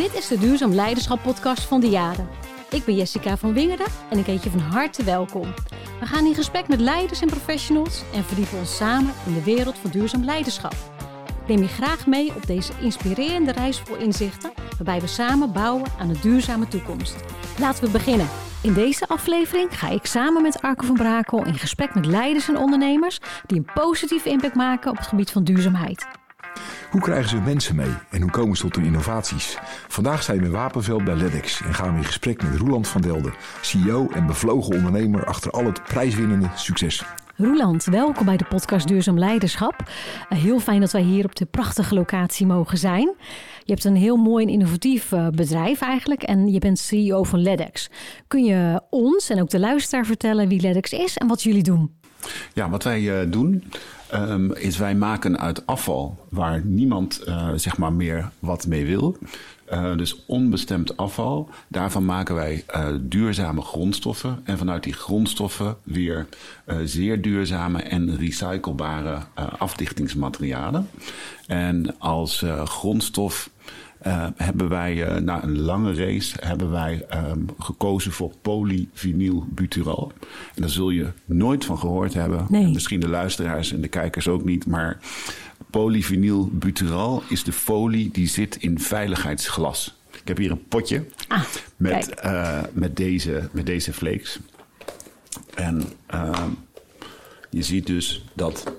Dit is de Duurzaam Leiderschap podcast van de Jaren. Ik ben Jessica van Wingerden en ik heet je van harte welkom. We gaan in gesprek met leiders en professionals en verdiepen ons samen in de wereld van duurzaam leiderschap. Neem je graag mee op deze inspirerende reis vol inzichten, waarbij we samen bouwen aan een duurzame toekomst. Laten we beginnen. In deze aflevering ga ik samen met Arco van Brakel in gesprek met leiders en ondernemers die een positieve impact maken op het gebied van duurzaamheid. Hoe krijgen ze mensen mee en hoe komen ze tot hun innovaties? Vandaag zijn we in Wapenveld bij LEDEX en gaan we in gesprek met Roeland van Delden, CEO en bevlogen ondernemer achter al het prijswinnende succes. Roeland, welkom bij de podcast Duurzaam Leiderschap. Uh, heel fijn dat wij hier op de prachtige locatie mogen zijn. Je hebt een heel mooi en innovatief uh, bedrijf eigenlijk en je bent CEO van LEDEX. Kun je ons en ook de luisteraar vertellen wie LEDEX is en wat jullie doen? Ja, wat wij uh, doen um, is wij maken uit afval waar niemand zeg maar meer wat mee wil. Uh, dus onbestemd afval. Daarvan maken wij duurzame grondstoffen. En vanuit die grondstoffen weer zeer duurzame en recyclebare afdichtingsmaterialen. En als grondstof hebben wij na een lange race hebben wij, um, gekozen voor polyvinylbutyral. En daar zul je nooit van gehoord hebben. Nee. Misschien de luisteraars en de kijkers ook niet. Maar Polyvinylbutyral is de folie die zit in veiligheidsglas. Ik heb hier een potje ah, met, uh, met, deze, met deze flakes. En uh, je ziet dus dat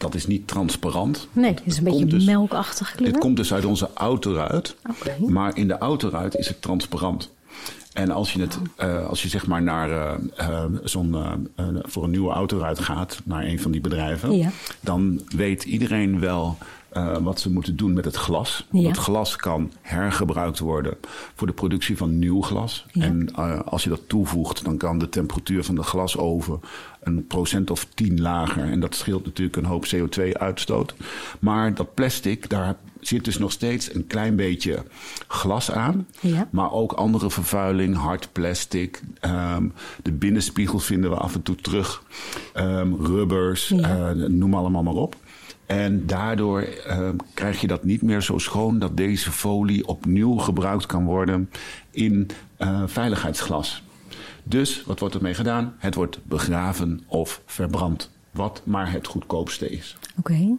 dat is niet transparant. Nee, het is een beetje dus, melkachtig kleur. Het komt dus uit onze autoruit. Okay. Maar in de autoruit is het transparant. En als je, het, uh, als je zeg maar naar uh, uh, zo'n voor een nieuwe autoruit gaat, naar een van die bedrijven, ja. dan weet iedereen wel uh, wat ze moeten doen met het glas. Ja. Het glas kan hergebruikt worden voor de productie van nieuw glas. Ja. En uh, als je dat toevoegt, dan kan de temperatuur van de glasoven een procent of tien lager. En dat scheelt natuurlijk een hoop CO2-uitstoot. Maar dat plastic, daar zit dus nog steeds een klein beetje glas aan. Ja. Maar ook andere vervuiling, hard plastic. Um, de binnenspiegel vinden we af en toe terug. Um, rubbers, Ja. uh, noem allemaal maar op. En daardoor uh, krijg je dat niet meer zo schoon dat deze folie opnieuw gebruikt kan worden in uh, veiligheidsglas. Dus wat wordt ermee gedaan? Het wordt begraven of verbrand. Wat maar het goedkoopste is. Oké. Okay.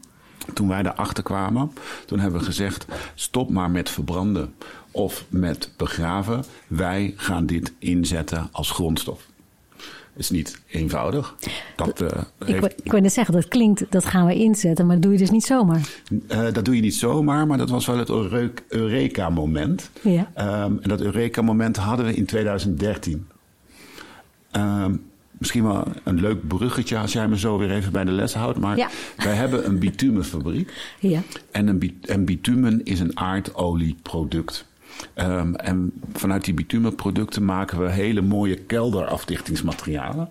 Toen wij daarachter kwamen, toen hebben we gezegd: stop maar met verbranden of met begraven. Wij gaan dit inzetten als grondstof is niet eenvoudig. Dat, uh, ik, heeft... ik wil net zeggen, dat klinkt, dat gaan we inzetten, maar dat doe je dus niet zomaar. Uh, dat doe je niet zomaar, maar dat was wel het Eureka-moment. Ja. Um, en dat Eureka-moment hadden we in 2013. Um, misschien wel een leuk bruggetje als jij me zo weer even bij de les houdt. Maar ja. wij hebben een bitumenfabriek. Ja. En, een, en bitumen is een aardolieproduct. Um, en vanuit die bitumenproducten maken we hele mooie kelderafdichtingsmaterialen.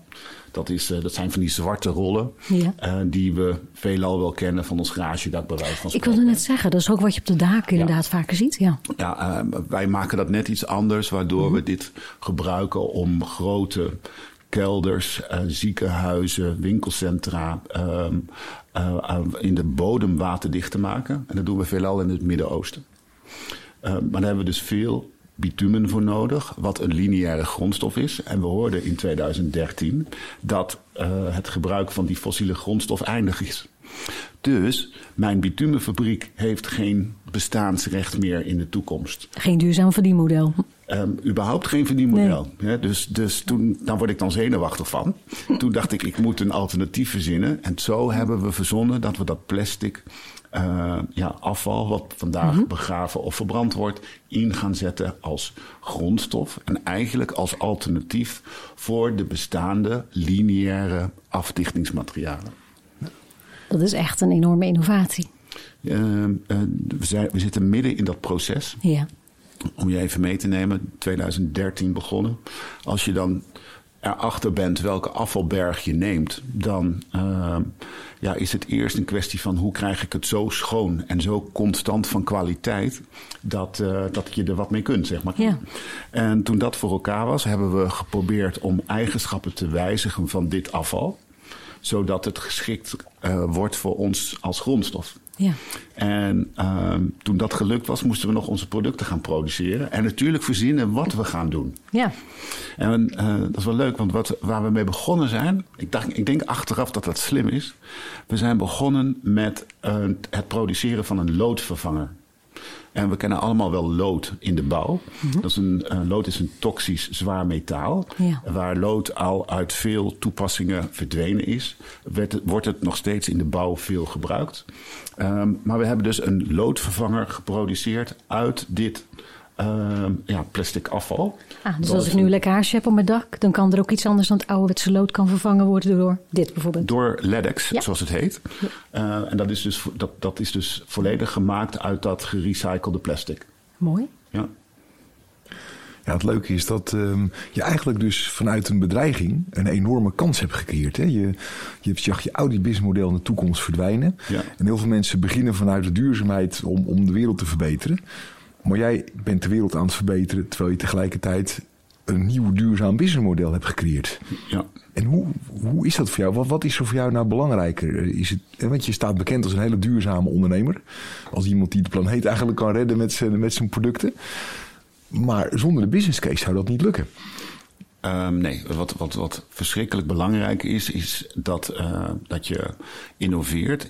Dat, is, uh, dat zijn van die zwarte rollen. Ja. Uh, die we veelal wel kennen van ons garagedak bij wijze van Ik wilde net zeggen, dat is ook wat je op de daken inderdaad vaker ziet. Ja, ja uh, wij maken dat net iets anders, waardoor Mhm. mm. we dit gebruiken om grote kelders, uh, ziekenhuizen, winkelcentra uh, in de bodem waterdicht te maken. En dat doen we veelal in het Midden-Oosten. Uh, maar daar hebben we dus veel bitumen voor nodig, wat een lineaire grondstof is. En we hoorden in 2013 dat uh, het gebruik van die fossiele grondstof eindig is. Dus mijn bitumenfabriek heeft geen bestaansrecht meer in de toekomst. Geen duurzaam verdienmodel. Um, überhaupt geen verdienmodel. Nee. Ja, dus dus toen, daar word ik dan zenuwachtig van. toen dacht ik, ik moet een alternatief verzinnen. En zo hebben we verzonnen dat we dat plastic uh, ja, afval, wat vandaag Mhm. begraven of verbrand wordt, in gaan zetten als grondstof. En eigenlijk als alternatief voor de bestaande lineaire afdichtingsmaterialen. Dat is echt een enorme innovatie. Uh, uh, we, zijn, we zitten midden in dat proces. Ja. Om je even mee te nemen, 2013 begonnen. Als je dan erachter bent welke afvalberg je neemt, dan uh, ja, is het eerst een kwestie van hoe krijg ik het zo schoon en zo constant van kwaliteit dat, uh, dat je er wat mee kunt, zeg maar. Ja. En toen dat voor elkaar was, hebben we geprobeerd om eigenschappen te wijzigen van dit afval zodat het geschikt uh, wordt voor ons als grondstof. Ja. En ehm, toen dat gelukt was, moesten we nog onze producten gaan produceren. En natuurlijk verzinnen wat we gaan doen. Ja. En eh, dat is wel leuk, want wat, waar we mee begonnen zijn... Ik, dacht, ik denk achteraf dat dat slim is. We zijn begonnen met het produceren van een loodvervanger. En we kennen allemaal wel lood in de bouw. dat is een, uh, lood is een toxisch zwaar metaal. Ja. Waar lood al uit veel toepassingen verdwenen is, werd wordt het nog steeds in de bouw veel gebruikt. Um, maar we hebben dus een loodvervanger geproduceerd uit dit uh, ja, plastic afval. Ah, dus als ik nu een lekage heb op mijn dak, dan kan er ook iets anders dan het ouderwetse lood kan vervangen worden door dit bijvoorbeeld. Door LEDX, Ja. zoals het heet. Uh, en dat is, dus, dat, dat is dus volledig gemaakt uit dat gerecyclede plastic. Mooi. Ja. Ja, het leuke is dat ehm, je eigenlijk dus vanuit een bedreiging een enorme kans hebt gecreëerd. Hè? Je, je hebt zag je oude businessmodel in de toekomst verdwijnen. Ja. En heel veel mensen beginnen vanuit de duurzaamheid om, om de wereld te verbeteren. Maar jij bent de wereld aan het verbeteren terwijl je tegelijkertijd een nieuw duurzaam businessmodel hebt gecreëerd. ja. En hoe, hoe is dat voor jou? Wat, wat is er voor jou nou belangrijker? Is het, hè, want je staat bekend als een hele duurzame ondernemer. Als iemand die de planeet eigenlijk kan redden met zijn, met zijn producten. Maar zonder de business case zou dat niet lukken. Ehm, nee, wat, wat, wat verschrikkelijk belangrijk is, is dat, eh, dat je innoveert.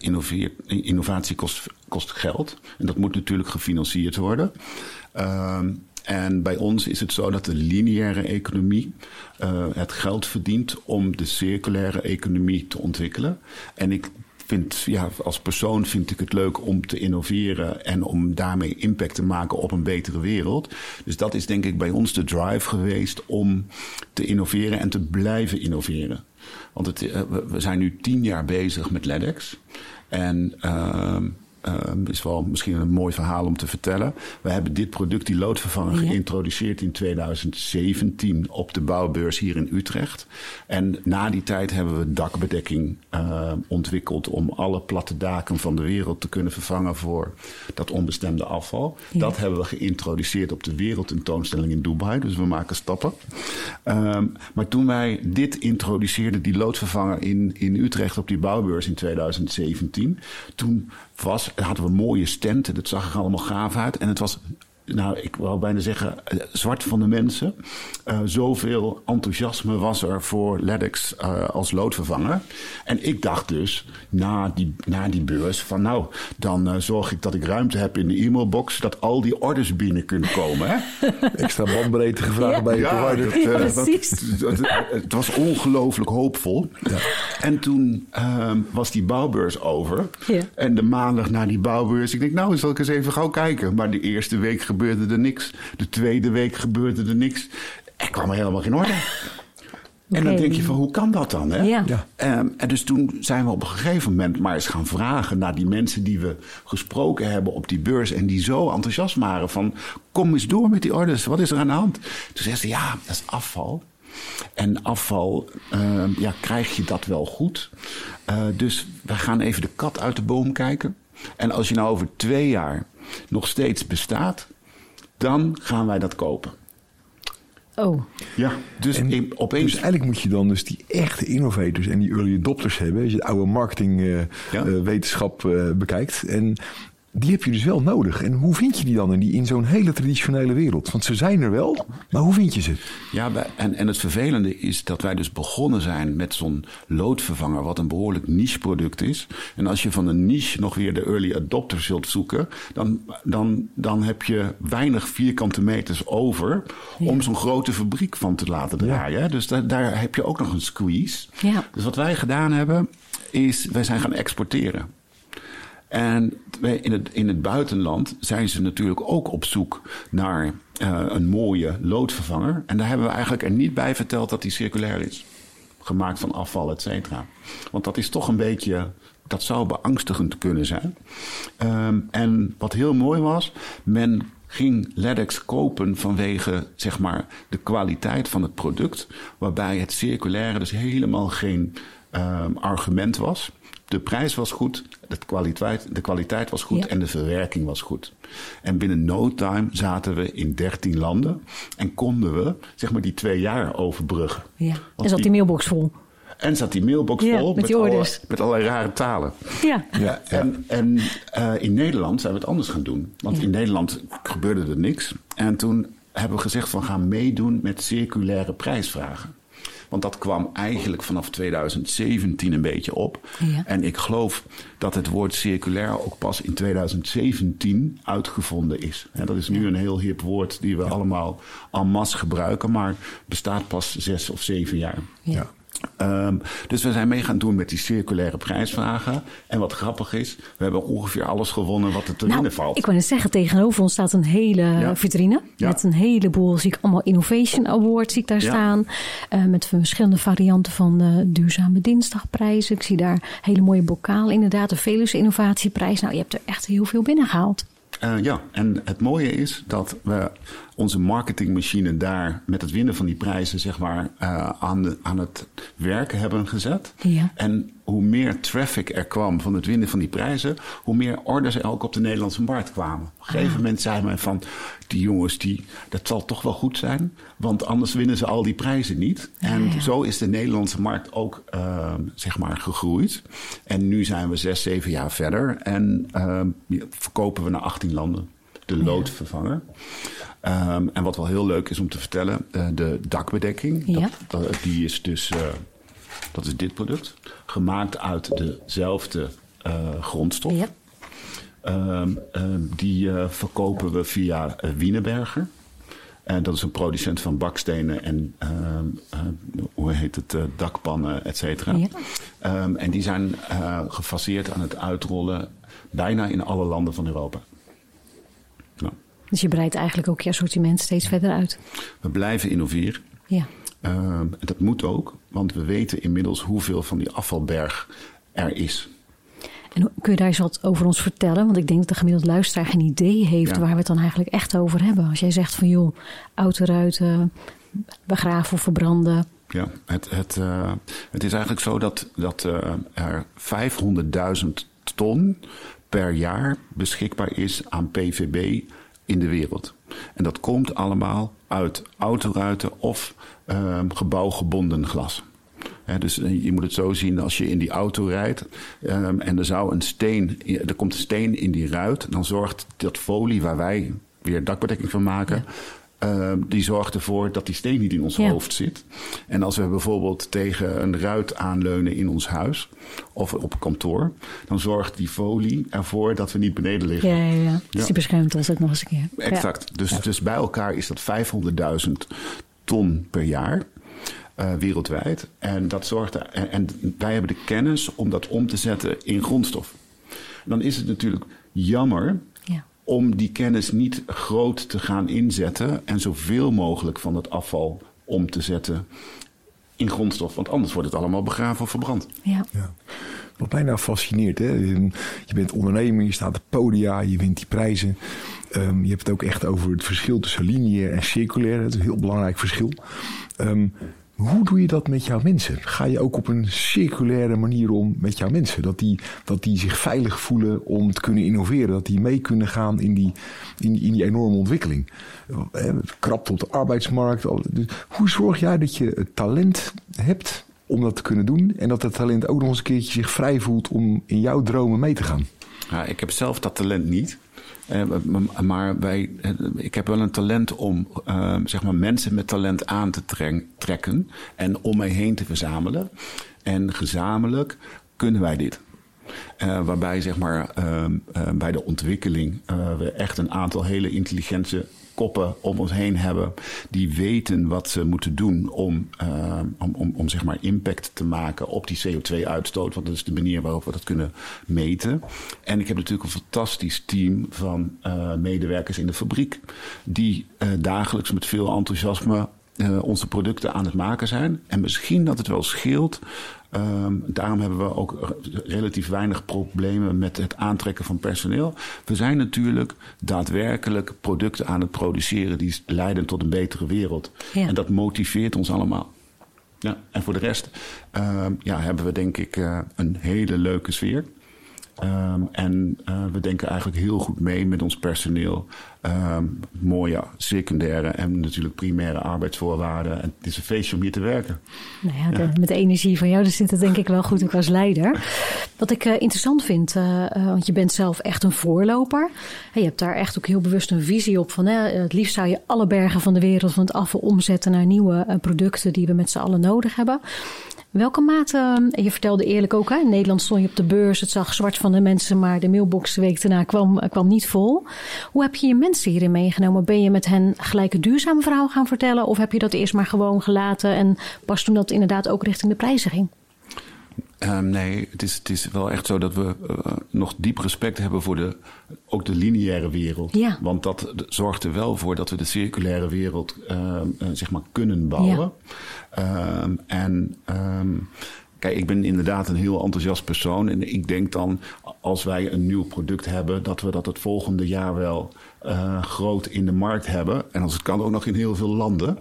Innovatie kost, kost geld. En dat moet natuurlijk gefinancierd worden. Ehm, en bij ons is het zo dat de lineaire economie eh, het geld verdient om de circulaire economie te ontwikkelen. En ik vind, ja, als persoon vind ik het leuk om te innoveren en om daarmee impact te maken op een betere wereld. Dus dat is denk ik bij ons de drive geweest om te innoveren en te blijven innoveren. Want het, eh, we- zijn nu tien jaar bezig met LEDX. En ehm ehm, is wel misschien een mooi verhaal om te vertellen. We hebben dit product, die loodvervanger, Ja. geïntroduceerd in 2017 op de bouwbeurs hier in Utrecht. En na die tijd hebben we dakbedekking eh, ontwikkeld om alle platte daken van de wereld te kunnen vervangen voor dat onbestemde afval. Ja. Dat hebben we geïntroduceerd op de wereldtentoonstelling in Dubai. Dus we maken stappen. Ehm, maar toen wij dit introduceerden, die loodvervanger in, in Utrecht op die bouwbeurs in 2017, toen was, hadden we mooie stenten. Dat zag er allemaal gaaf uit. En het was nou, ik wou bijna zeggen, eh, zwart van de mensen. Eh, zoveel enthousiasme was er voor LEDX eh, als loodvervanger. En ik dacht dus, na die, na die beurs, van nou, dan zorg ik dat ik ruimte heb in de e-mailbox, dat al die orders binnen kunnen komen. Hè? Extra bandbreedte gevraagd Ja. bij je Ja, dat, Ja, precies. dat- dat- het was ongelooflijk hoopvol. En toen ehm, was die bouwbeurs over. Ja. En de maandag na die bouwbeurs, ik denk, nou, zal ik eens even gauw kijken. Maar de eerste week gebeurde er niks. De tweede week gebeurde er niks. Er kwam er helemaal geen orde. En dan denk je van, hoe kan dat dan? Hè? Ja. Ja. Ehm, en dus toen zijn we op een gegeven moment maar eens gaan vragen naar die mensen die we gesproken hebben op die beurs. En die zo enthousiast waren van, kom eens door met die orders. Wat is er aan de hand? Toen zeiden ze, ja, dat is afval. En afval, ehm, ja, krijg je dat wel goed? Eh, dus we gaan even de kat uit de boom kijken. En als je nou over twee jaar nog steeds bestaat, dan gaan wij dat kopen. Oh, Ja, dus En- in- opeens... Dus eigenlijk moet je dan dus die echte innovators en die early adopters hebben. Als je de oude marketingwetenschap Ja. wetenschap eh, bekijkt. En die heb je dus wel nodig. En hoe vind je die dan in, die, in zo'n hele traditionele wereld? Want ze zijn er wel, maar hoe vind je ze? Ja, en, en het vervelende is dat wij dus begonnen zijn met zo'n loodvervanger, wat een behoorlijk niche product is. En als je van een niche nog weer de early adopter zult zoeken, dan, dan, dan heb je weinig vierkante meters over om zo'n grote fabriek van te laten draaien. hè. Dus da- daar heb je ook nog een squeeze. Ja. Dus wat wij gedaan hebben, is wij zijn gaan exporteren. En in het, in het buitenland zijn ze natuurlijk ook op zoek naar eh, een mooie loodvervanger. En daar hebben we eigenlijk er niet bij verteld dat die circulair is. Gemaakt van afval, et cetera. Want dat is toch een beetje. Dat zou beangstigend kunnen zijn. Ehm, en wat heel mooi was, men ging LEDX kopen vanwege zeg maar, de kwaliteit van het product. Waarbij het circulaire dus helemaal geen ehm, argument was. De prijs was goed, de kwaliteit, de kwaliteit was goed Ja. en de verwerking was goed. En binnen no time zaten we in 13 landen en konden we zeg maar die twee jaar overbruggen. ja. En zat die die- mailbox vol? En zat die mailbox Ja, vol met die alle- met allerlei rare talen. Ja. Ja, En, en eh, in Nederland zijn we het anders gaan doen. Want Ja. in Nederland gebeurde er niks. En toen hebben we gezegd van gaan meedoen met circulaire prijsvragen. Want dat kwam eigenlijk vanaf 2017 een beetje op. Ja. En ik geloof dat het woord circulair ook pas in 2017 uitgevonden is. En dat is nu een heel hip woord die we allemaal en masse gebruiken. Maar bestaat pas zes of zeven jaar. Ja. Ehm, dus we zijn mee gaan doen met die circulaire prijsvragen. En wat grappig is, we hebben ongeveer alles gewonnen wat er te winnen Nou, valt. ik wou net zeggen, tegenover ons staat een hele Ja. vitrine. Ja. Met een heleboel, zie ik allemaal Innovation Awards zie ik daar Ja. staan. Eh, met verschillende varianten van eh, duurzame dinsdagprijzen. Ik zie daar hele mooie bokaal inderdaad. De Velus Innovatieprijs. Nou, je hebt er echt heel veel binnengehaald. Eh, ja, en het mooie is dat we onze marketingmachine daar met het winnen van die prijzen zeg maar, eh, aan, de, aan het werken hebben gezet. Ja. En hoe meer traffic er kwam van het winnen van die prijzen, hoe meer orders er ook op de Nederlandse markt kwamen. Op een gegeven moment zei men van, die jongens, die, dat zal toch wel goed zijn, want anders winnen ze al die prijzen niet. En Ja, ja. zo is de Nederlandse markt ook eh, zeg maar gegroeid. En nu zijn we zes, zeven jaar verder en eh, verkopen we naar 18 landen. De loodvervanger. Ehm, en wat wel heel leuk is om te vertellen, eh, de dakbedekking. Ja. Dat, dat- die is dus, eh, dat is dit product. Gemaakt uit dezelfde eh, grondstof. Ja. Ehm, ehm, die verkopen we via Wienerberger. En dat is een producent van bakstenen en hoe heet het, dakpannen, et cetera. Ja. En die zijn gefaseerd aan het uitrollen bijna in alle landen van Europa. Dus je breidt eigenlijk ook je assortiment steeds verder uit. we blijven innoveren. Ja. En dat moet ook, want we weten inmiddels hoeveel van die afvalberg er is. En kun je daar eens wat over ons vertellen? Want ik denk dat de gemiddelde luisteraar geen idee heeft Ja. waar we het dan eigenlijk echt over hebben. Als jij zegt van joh, autoruiten, begraven of verbranden. Ja, het, het, eh, het is eigenlijk zo dat, dat eh, er 500.000 ton per jaar beschikbaar is aan PVB in de wereld. En dat komt allemaal uit autoruiten of ehm, gebouwgebonden glas. Dus eh, je moet het zo zien, als je in die auto rijdt ehm, en er, zou een steen, er komt een steen in die ruit, dan zorgt dat folie waar wij weer dakbedekking van maken, ehm, die zorgt ervoor dat die steen niet in ons Ja. hoofd zit. En als we bijvoorbeeld tegen een ruit aanleunen in ons huis of op kantoor, dan zorgt die folie ervoor dat we niet beneden liggen. Ja, ja, ja. Dus die beschermt ons ook nog eens een keer. Exact. Dus, dus bij elkaar is dat 500.000 ton per jaar. eh, wereldwijd. En, dat zorgt er, en, en wij hebben de kennis om dat om te zetten in grondstof. Dan is het natuurlijk jammer Ja. ja. Om die kennis niet groot te gaan inzetten en zoveel mogelijk van het afval om te zetten in grondstof. Want anders wordt het allemaal begraven of verbrand. ja. Ja. Wat mij nou fascineert, hè? je bent ondernemer, je staat op podia, je wint die prijzen. Ehm, je hebt het ook echt over het verschil tussen lineair en circulair. Dat is een heel belangrijk verschil. Ehm, hoe doe je dat met jouw mensen? Ga je ook op een circulaire manier om met jouw mensen? Dat die, dat die zich veilig voelen om te kunnen innoveren. Dat die mee kunnen gaan in die, in in die enorme ontwikkeling. Eh, Krapte op de arbeidsmarkt. dus Hoe zorg jij dat je het talent hebt om dat te kunnen doen. En dat dat talent ook nog eens een keertje zich vrij voelt om in jouw dromen mee te gaan. Ja, ik heb zelf dat talent niet. Eh, maar wij, eh, ik heb wel een talent om eh, zeg maar mensen met talent aan te trek- trekken en om mij heen te verzamelen. En gezamenlijk kunnen wij dit. Eh, waarbij zeg maar, ehm, eh, bij de ontwikkeling we echt een aantal hele intelligente koppen om ons heen hebben. Die weten wat ze moeten doen om, ehm, om, om, zeg maar impact te maken op die CO2-uitstoot. Want dat is de manier waarop we dat kunnen meten. En ik heb natuurlijk een fantastisch team van eh, medewerkers in de fabriek. Die eh, dagelijks met veel enthousiasme eh, onze producten aan het maken zijn. En misschien dat het wel scheelt. Ehm, daarom hebben we ook relatief weinig problemen met het aantrekken van personeel. We zijn natuurlijk daadwerkelijk producten aan het produceren die leiden tot een betere wereld. Ja. En dat motiveert ons allemaal. Ja, en voor de rest ehm, ja, hebben we denk ik eh, een hele leuke sfeer. Ehm, en uh, we denken eigenlijk heel goed mee met ons personeel. Ehm, mooie secundaire en natuurlijk primaire arbeidsvoorwaarden. En het is een feestje om hier te werken. Nou ja, de, met de energie van jou, dus zit het denk ik wel goed ook als leider. Wat ik uh, interessant vind, uh, want je bent zelf echt een voorloper. je hebt daar echt ook heel bewust een visie op van... het liefst zou je alle bergen van de wereld van het afval omzetten... naar nieuwe producten die we met z'n allen nodig hebben. Welke mate, je vertelde eerlijk ook, hè, in Nederland stond je op de beurs, het zag zwart van de mensen, maar de mailbox de week daarna kwam, kwam niet vol. Hoe heb je je mensen hierin meegenomen? Ben je met hen gelijk een duurzame verhaal gaan vertellen of heb je dat eerst maar gewoon gelaten en pas toen dat inderdaad ook richting de prijzen ging? Um, nee, het is, het is wel echt zo dat we uh, nog diep respect hebben voor de, ook de lineaire wereld. Ja. Want dat zorgt er wel voor dat we de circulaire wereld uh, uh, zeg maar kunnen bouwen. Ja. Um, en um, kijk, ik ben inderdaad een heel enthousiast persoon. En ik denk dan, als wij een nieuw product hebben, dat we dat het volgende jaar wel uh, groot in de markt hebben. En als het kan ook nog in heel veel landen.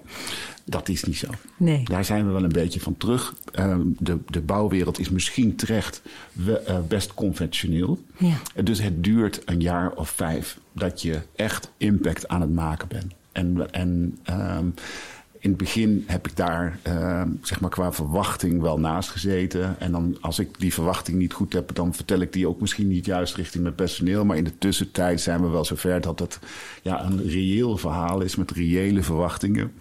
Dat is niet zo. Nee. Daar zijn we wel een beetje van terug. Uh, de, de bouwwereld is misschien terecht we, uh, best conventioneel. Ja. Dus het duurt een jaar of vijf dat je echt impact aan het maken bent. En, en um, in het begin heb ik daar, uh, zeg maar, qua verwachting wel naast gezeten. En dan, als ik die verwachting niet goed heb, dan vertel ik die ook misschien niet juist richting mijn personeel. Maar in de tussentijd zijn we wel zover dat het ja, een reëel verhaal is met reële verwachtingen.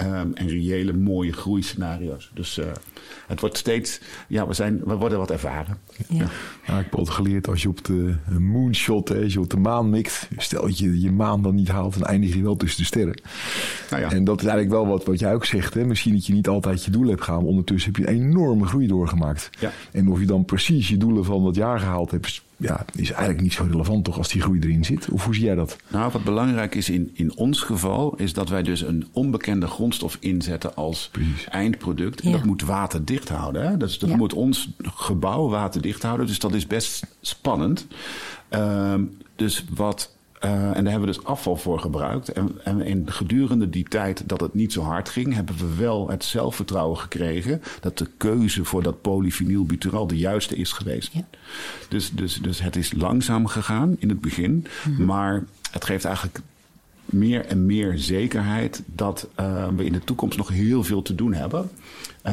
Um, en reële mooie groeiscenario's. Dus uh, het wordt steeds, ja, we, zijn, we worden wat ervaren. Ja. ja ik heb altijd geleerd als je op de moonshot, hè, als je op de maan mikt, stel dat je je maan dan niet haalt, dan eindig je wel tussen de sterren. Nou ja. En dat is eigenlijk wel wat, wat jij ook zegt. Hè? Misschien dat je niet altijd je doel hebt gehaald, maar ondertussen heb je een enorme groei doorgemaakt. Ja. En of je dan precies je doelen van dat jaar gehaald hebt, ja, is eigenlijk niet zo relevant toch als die groei erin zit. Of hoe zie jij dat? Nou, wat belangrijk is in, in ons geval, is dat wij dus een onbekende grondstof inzetten als Precies. eindproduct. En Ja. dat moet waterdicht houden. Hè? Dus dat Ja. moet ons gebouw waterdicht houden. Dus dat is best spannend. Ehm, dus wat. Eh, en daar hebben we dus afval voor gebruikt. En, en in gedurende die tijd dat het niet zo hard ging, hebben we wel het zelfvertrouwen gekregen dat de keuze voor dat polyvinylbutyral de juiste is geweest. Ja. Dus, dus, dus het is langzaam gegaan in het begin, maar het geeft eigenlijk meer en meer zekerheid dat uh, we in de toekomst nog heel veel te doen hebben. Uh,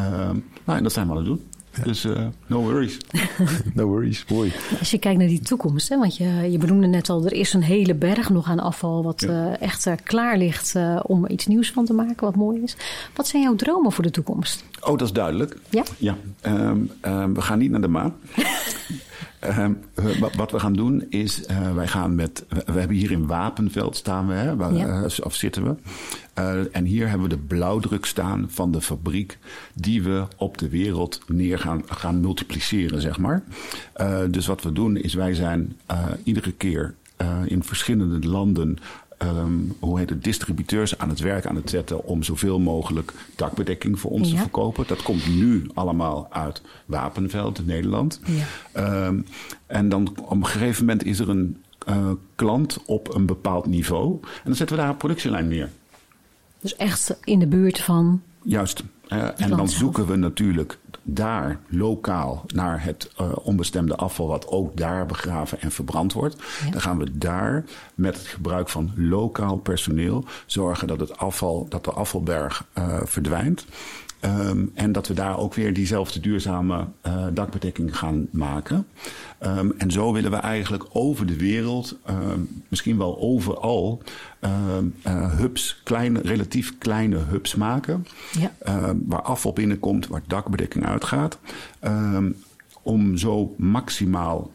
nou, en dat zijn we aan het doen. Dus uh, no worries. No worries, mooi. Als je kijkt naar die toekomst, hè, want je, je benoemde net al, er is een hele berg nog aan afval wat Ja. uh, echt uh, klaar ligt uh, om er iets nieuws van te maken, wat mooi is. Wat zijn jouw dromen voor de toekomst? Oh, dat is duidelijk. Ja? Ja. Um, um, we gaan niet naar de maan. Um, wat we gaan doen is, uh, wij gaan met, we hebben hier in Wapenveld staan we, hè, waar, Ja. uh, of zitten we. Uh, en hier hebben we de blauwdruk staan van de fabriek die we op de wereld neer gaan, gaan multipliceren, zeg maar. Dus wat we doen is, wij zijn iedere keer in verschillende landen um, hoe heet het, distributeurs aan het werk aan het zetten om zoveel mogelijk dakbedekking voor ons Ja. te verkopen. Dat komt nu allemaal uit Wapenveld, Nederland. Ja. Um, en dan op een gegeven moment is er een uh, klant op een bepaald niveau. En dan zetten we daar een productielijn neer. Dus echt in de buurt van. Juist. Uh, en dan zoeken we natuurlijk daar lokaal naar het uh, onbestemde afval, wat ook daar begraven en verbrand wordt. Ja. Dan gaan we daar met het gebruik van lokaal personeel zorgen dat het afval, dat de afvalberg uh, verdwijnt. Um, en dat we daar ook weer diezelfde duurzame uh, dakbedekking gaan maken. Um, en zo willen we eigenlijk over de wereld, um, misschien wel overal, uh, hubs, kleine, relatief kleine hubs maken. Ja. waar afval binnenkomt, waar dakbedekking uitgaat. om zo maximaal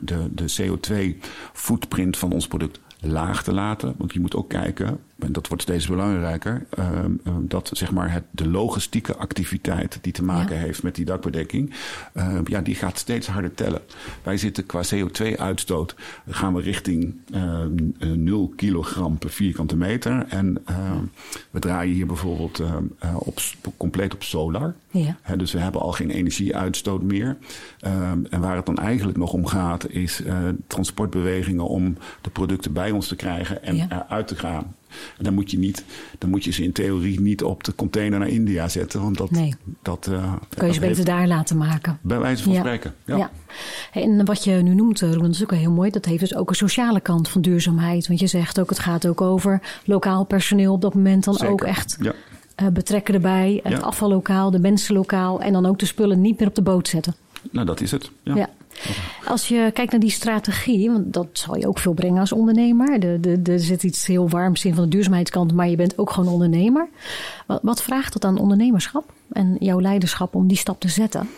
de, de CO2-footprint van ons product laag te laten. Want je moet ook kijken, en dat wordt steeds belangrijker, uh, uh, dat zeg maar het, de logistieke activiteit die te maken ja. heeft met die dakbedekking, uh, ja, die gaat steeds harder tellen. Wij zitten qua CO2-uitstoot, gaan we richting 0 kilogram per vierkante meter. En we draaien hier bijvoorbeeld op, compleet op solar. Ja. He, dus we hebben al geen energieuitstoot meer. en waar het dan eigenlijk nog om gaat, is transportbewegingen om de producten bij ons te krijgen en ja. eruit te gaan. En dan moet je, niet, dan moet je ze in theorie niet op de container naar India zetten. Want dat, Nee. dat, uh, Kan je ze beter daar laten maken. bij wijze van Ja. spreken. Ja. Ja. En wat je nu noemt, eh, Roland, dat is ook wel heel mooi. Dat heeft dus ook een sociale kant van duurzaamheid. Want je zegt ook, het gaat ook over lokaal personeel op dat moment dan Zeker. ook echt Ja. eh, betrekken erbij. Het afvallokaal, de mensenlokaal. En dan ook de spullen niet meer op de boot zetten. Nou, dat is het. Ja. Als je kijkt naar die strategie, want dat zal je ook veel brengen als ondernemer. De, de, er zit iets heel warms in van de duurzaamheidskant, maar je bent ook gewoon ondernemer. Wat, wat vraagt het aan ondernemerschap en jouw leiderschap om die stap te zetten?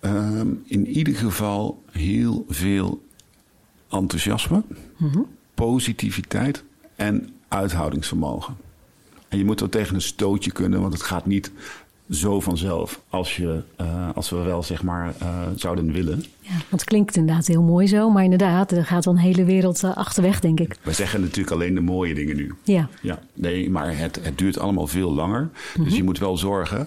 Ehm, in ieder geval heel veel enthousiasme, positiviteit en uithoudingsvermogen. En je moet wel tegen een stootje kunnen, want het gaat niet zo vanzelf als, je, eh, als we wel zeg maar eh, zouden willen. Ja, want het klinkt inderdaad heel mooi zo, maar inderdaad, er gaat dan een hele wereld eh, achterweg, denk ik. We zeggen natuurlijk alleen de mooie dingen nu. Ja, Ja, nee, maar het, het duurt allemaal veel langer. Dus je moet wel zorgen.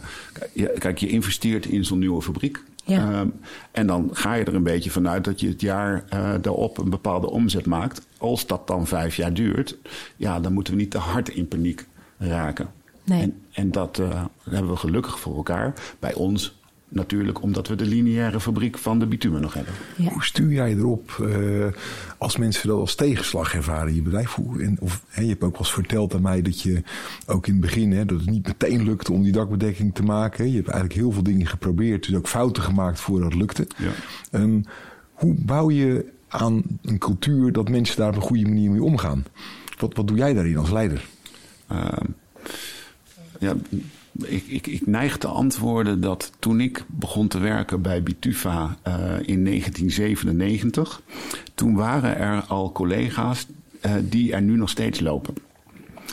Kijk, je- investeert in zo'n nieuwe fabriek. Ja. Ehm, en dan ga je er een beetje vanuit dat je het jaar daarop een bepaalde omzet maakt. Als dat dan vijf jaar duurt, ja, dan moeten we niet te hard in paniek raken. Nee. En, en dat eh, hebben we gelukkig voor elkaar. Bij ons natuurlijk omdat we de lineaire fabriek van de bitumen nog hebben. ja. Hoe stuur jij erop eh, als mensen dat als tegenslag ervaren in je bedrijf? Hoe, en, of, hè, je hebt ook wel eens verteld aan mij dat je ook in het begin, hè, dat het niet meteen lukte om die dakbedekking te maken. Je hebt eigenlijk heel veel dingen geprobeerd, dus ook fouten gemaakt voordat het lukte. Ja. Ehm, hoe bouw je aan een cultuur dat mensen daar op een goede manier mee omgaan? Wat, wat doe jij daarin als leider? Ehm, ja, ik, ik, ik neig te antwoorden dat toen ik begon te werken bij Bituva eh, in 1997, toen waren er al collega's eh, die er nu nog steeds lopen.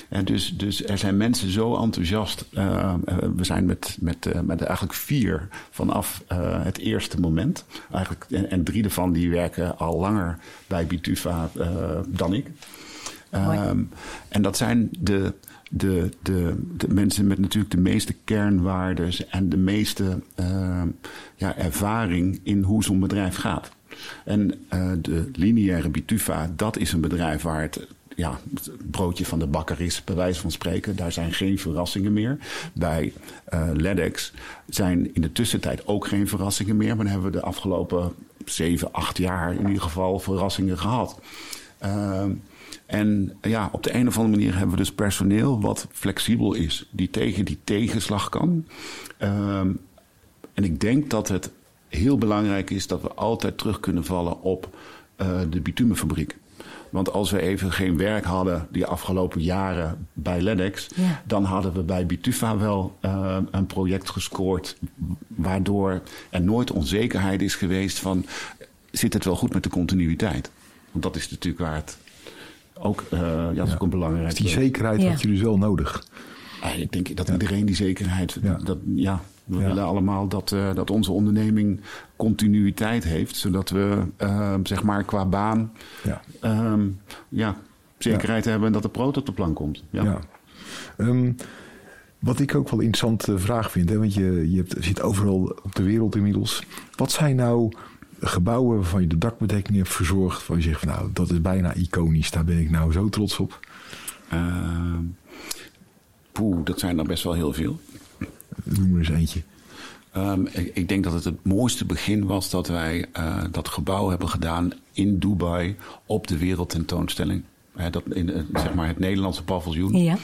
En dus, dus er zijn mensen zo enthousiast. eh, we zijn met, met, met eigenlijk vier vanaf het eerste moment. Eigenlijk, en, en drie daarvan die werken al langer bij Bituva eh, dan ik. Ehm, en dat zijn de, de, de, de mensen met natuurlijk de meeste kernwaardes en de meeste ehm, ja, ervaring in hoe zo'n bedrijf gaat. En eh, de lineaire Bituva, dat is een bedrijf waar het ja, broodje van de bakker is, bij wijze van spreken. Daar zijn geen verrassingen meer. Bij eh LEDEX zijn in de tussentijd ook geen verrassingen meer. Maar dan hebben we de afgelopen zeven, acht jaar in ieder geval verrassingen gehad. Ehm, en ja, op de een of andere manier hebben we dus personeel wat flexibel is, die tegen die tegenslag kan. Ehm, en ik denk dat het heel belangrijk is dat we altijd terug kunnen vallen op eh, de bitumenfabriek. Want als we even geen werk hadden die afgelopen jaren bij Ja. dan hadden we bij Bituva wel eh, een project gescoord. Waardoor er nooit onzekerheid is geweest van zit het wel goed met de continuïteit? Want dat is natuurlijk waar het ook, eh, ja, dat is ook een belangrijk. Dus die zekerheid Ja. had je dus wel nodig. Ja, ik denk dat iedereen die zekerheid. Ja. Dat, ja, we Ja. willen allemaal dat, eh, dat onze onderneming continuïteit heeft. Zodat we eh, zeg maar qua baan Ja. ehm, ja, zekerheid hebben dat de brood op de plank komt. Ja. Ja. Ehm, wat ik ook wel een interessante vraag vind, hè, want je, je hebt, zit overal op de wereld inmiddels. Wat zijn nou gebouwen waarvan je de dakbedekking hebt verzorgd, waar je zegt van nou, dat is bijna iconisch, daar ben ik nou zo trots op. Ehm, poeh, dat zijn er best wel heel veel. Noem er eens eentje. Ehm, ik, ik denk dat het het mooiste begin was dat wij eh, dat gebouw hebben gedaan in Dubai op de wereldtentoonstelling. Hè, dat in eh, zeg maar het Nederlandse paviljoen. Ja.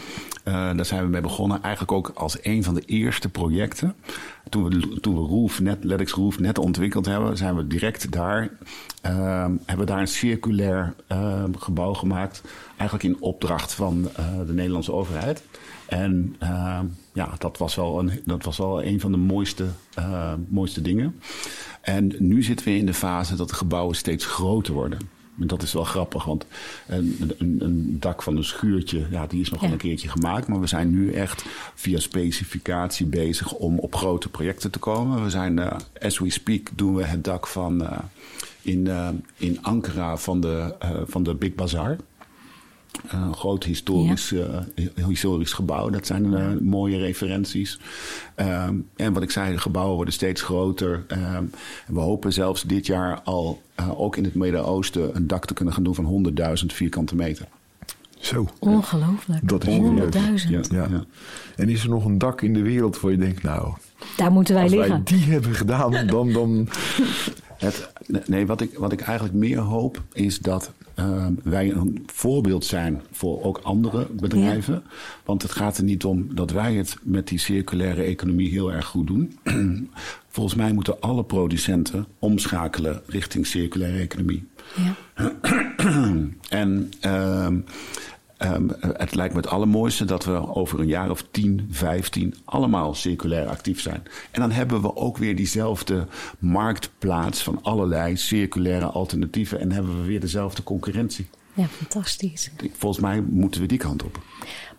Eh, daar zijn we mee begonnen. Eigenlijk ook als een van de eerste projecten. Toen we, toen we Roof net, LEDEX Roof net ontwikkeld hebben, zijn we direct daar. ehm, hebben we daar een circulair ehm, gebouw gemaakt. Eigenlijk in opdracht van eh, de Nederlandse overheid. En ehm, ja, dat was, wel een, dat was wel een van de mooiste, eh, mooiste dingen. En nu zitten we in de fase dat de gebouwen steeds groter worden. En dat is wel grappig, want een, een, een dak van een schuurtje, ja, die is nog wel Ja. een keertje gemaakt. Maar we zijn nu echt via specificatie bezig om op grote projecten te komen. We zijn, eh, as we speak, doen we het dak van, eh, in, eh, in Ankara van de, van de Big Bazaar. Eh, Een groot historisch, eh, historisch gebouw. Dat zijn eh, mooie referenties. Ehm, en wat ik zei, de gebouwen worden steeds groter. Ehm, en we hopen zelfs dit jaar al, eh, ook in het Midden-Oosten, een dak te kunnen gaan doen van 100.000 vierkante meter. Zo. Ongelooflijk. Dat is honderdduizend. Ja. Ja. En is er nog een dak in de wereld waar je denkt, nou, Daar moeten wij als liggen. wij die hebben gedaan, dan, dan Het, nee, wat ik, wat ik eigenlijk meer hoop is dat eh, wij een voorbeeld zijn voor ook andere bedrijven. Want het gaat er niet om dat wij het met die circulaire economie heel erg goed doen. Volgens mij moeten alle producenten omschakelen richting circulaire economie. Ja. En ehm, ehm, het lijkt me het allermooiste dat we over een jaar of 10, 15 allemaal circulair actief zijn. En dan hebben we ook weer diezelfde marktplaats van allerlei circulaire alternatieven en hebben we weer dezelfde concurrentie. ja, fantastisch. Volgens mij moeten we die kant op.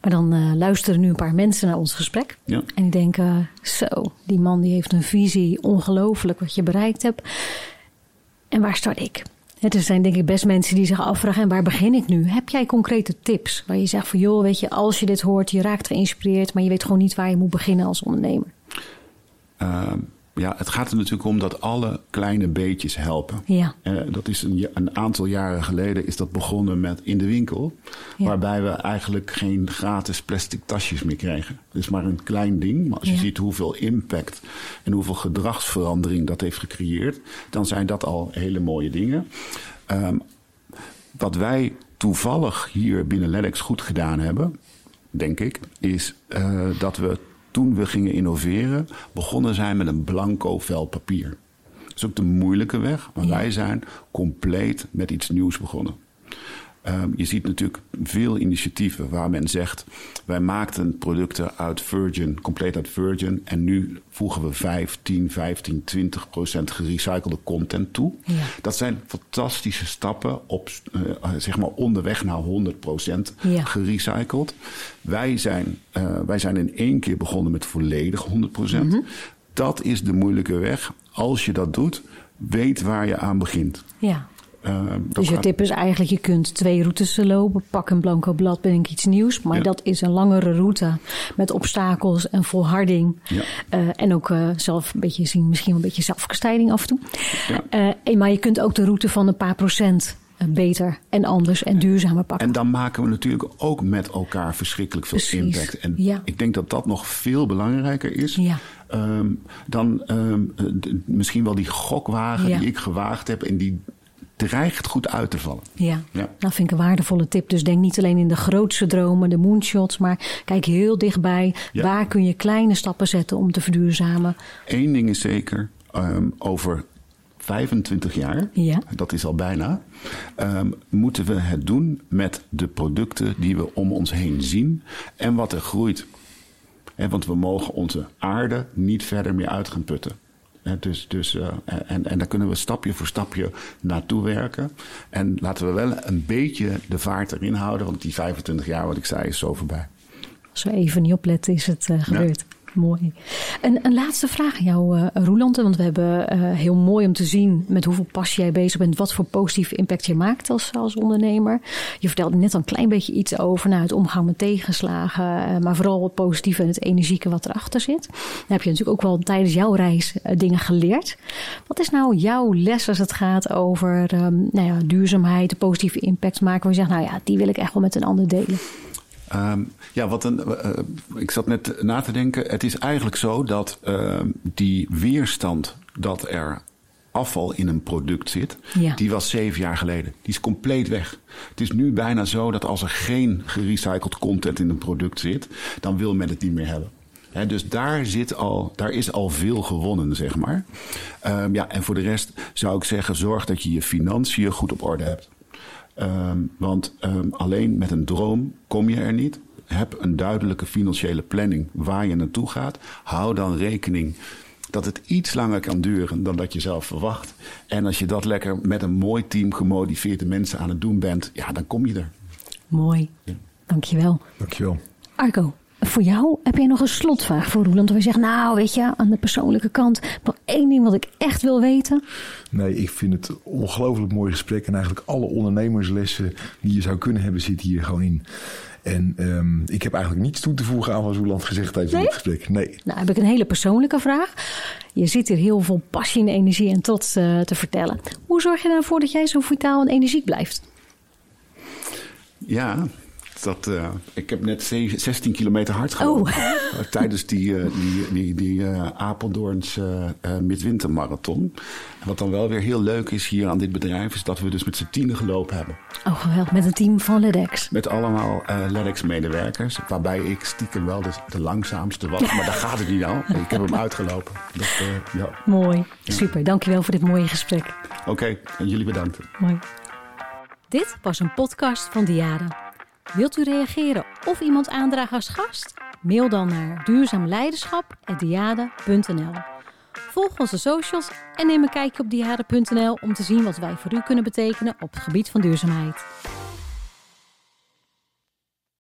Maar dan eh, luisteren nu een paar mensen naar ons gesprek. Ja. En die denken, zo, die man die heeft een visie, ongelooflijk wat je bereikt hebt. En waar start ik? Er zijn denk ik best mensen die zich afvragen, en waar begin ik nu? Heb jij concrete tips waar je zegt van, joh, weet je, als je dit hoort, je raakt geïnspireerd, maar je weet gewoon niet waar je moet beginnen als ondernemer? Ehm, ja, het gaat er natuurlijk om dat alle kleine beetjes helpen. Ja. Eh, dat is een, een aantal jaren geleden is dat begonnen met in de winkel. Ja. Waarbij we eigenlijk geen gratis plastic tasjes meer kregen. Het is maar een klein ding. Maar als je Ja. ziet hoeveel impact en hoeveel gedragsverandering dat heeft gecreëerd. Dan zijn dat al hele mooie dingen. Ehm, wat wij toevallig hier binnen LEDEX goed gedaan hebben, denk ik, is eh, dat we toen we gingen innoveren, begonnen zijn met een blanco vel papier. Dat is ook de moeilijke weg, maar wij zijn compleet met iets nieuws begonnen. Ehm, je ziet natuurlijk veel initiatieven waar men zegt: wij maakten producten uit virgin, compleet uit virgin, en nu voegen we 5, 10, 15, 20 procent gerecyclede content toe. Ja. Dat zijn fantastische stappen op, eh, zeg maar onderweg naar 100 procent Ja. gerecycled. Wij zijn, eh, wij zijn in één keer begonnen met volledig 100 procent. Mhm. Dat is de moeilijke weg. Als je dat doet, weet waar je aan begint. Ja. Eh, Dus je tip is eigenlijk, je kunt twee routes lopen. Pak een blanco blad, bedenk iets nieuws. Maar Ja. dat is een langere route met obstakels en volharding. Ja. Eh, en ook eh, zelf een beetje zien, misschien wel een beetje zelfkastijding af en toe. Ja. Maar je kunt ook de route van een paar procent beter en anders en duurzamer pakken. En dan maken we natuurlijk ook met elkaar verschrikkelijk veel Precies, impact. En ja. ik denk dat dat nog veel belangrijker is Ja. ehm, dan ehm, eh, misschien wel die gokwagen Ja. die ik gewaagd heb en die dreigt goed uit te vallen. Ja, Ja. nou vind ik een waardevolle tip. Dus denk niet alleen in de grootste dromen, de moonshots, maar kijk heel dichtbij. Ja. Waar kun je kleine stappen zetten om te verduurzamen? Eén ding is zeker, ehm, over 25 jaar, Ja. dat is al bijna, ehm, moeten we het doen met de producten die we om ons heen zien en wat er groeit. Want we mogen onze aarde niet verder meer uit gaan putten. Dus, dus, eh, en, en daar kunnen we stapje voor stapje naartoe werken. En laten we wel een beetje de vaart erin houden, want die 25 jaar, wat ik zei, is zo voorbij. Als we even niet opletten, is het eh, gebeurd. Mooi. Een, een laatste vraag aan jou, Roeland. Want we hebben eh, heel mooi om te zien met hoeveel passie jij bezig bent. Wat voor positieve impact je maakt als, als ondernemer. Je vertelde net al een klein beetje iets over nou, het omgaan met tegenslagen. eh, maar vooral het positieve en het energieke wat erachter zit. Dan heb je natuurlijk ook wel tijdens jouw reis dingen geleerd. Wat is nou jouw les als het gaat over ehm, nou ja, duurzaamheid, de positieve impact maken? Waar je zegt, nou ja, die wil ik echt wel met een ander delen. Ehm, ja, wat een, eh, ik zat net na te denken. Het is eigenlijk zo dat ehm, die weerstand dat er afval in een product zit, Ja. die was zeven jaar geleden. Die is compleet weg. Het is nu bijna zo dat als er geen gerecycled content in een product zit, dan wil men het niet meer hebben. Dus daar, zit al, daar is al veel gewonnen, zeg maar. Ehm, ja, en voor de rest zou ik zeggen, zorg dat je je financiën goed op orde hebt. Ehm, want ehm, alleen met een droom kom je er niet. Heb een duidelijke financiële planning waar je naartoe gaat. Hou dan rekening dat het iets langer kan duren dan dat je zelf verwacht. En als je dat lekker met een mooi team gemotiveerde mensen aan het doen bent, ja, dan kom je er. Mooi. Dankjewel. Dankjewel. Arco, voor jou heb jij nog een slotvraag voor Roeland? Waar je zegt, nou weet je, aan de persoonlijke kant, nog één ding wat ik echt wil weten. Nee, ik vind het een ongelooflijk mooi gesprek. En eigenlijk alle ondernemerslessen die je zou kunnen hebben, zitten hier gewoon in. En ehm, ik heb eigenlijk niets toe te voegen aan wat Roeland gezegd heeft in Nee? dit gesprek. Nee. Nou heb ik een hele persoonlijke vraag. Je zit hier heel veel passie en energie en trots eh, te vertellen. Hoe zorg je ervoor dat jij zo vitaal en energiek blijft? Ja, Dat, uh, ik heb net 16 kilometer hard gelopen. Oh. Tijdens die, uh, die, die, die uh, Apeldoornse midwintermarathon. Wat dan wel weer heel leuk is hier aan dit bedrijf... is dat we dus met z'n tienen gelopen hebben. Oh, geweldig. Met een team van LEDEX. Met allemaal LEDEX-medewerkers. Waarbij ik stiekem wel de, de langzaamste was. maar daar gaat het niet al. Ik heb hem uitgelopen. Dat, ja. Mooi. Ja. Super. Dankjewel voor dit mooie gesprek. Oké. En jullie bedankt. Mooi. Dit was een podcast van Diade. Wilt u reageren of iemand aandragen als gast? Mail dan naar duurzaamleiderschap.diade.nl Volg onze socials en neem een kijkje op diade.nl om te zien wat wij voor u kunnen betekenen op het gebied van duurzaamheid.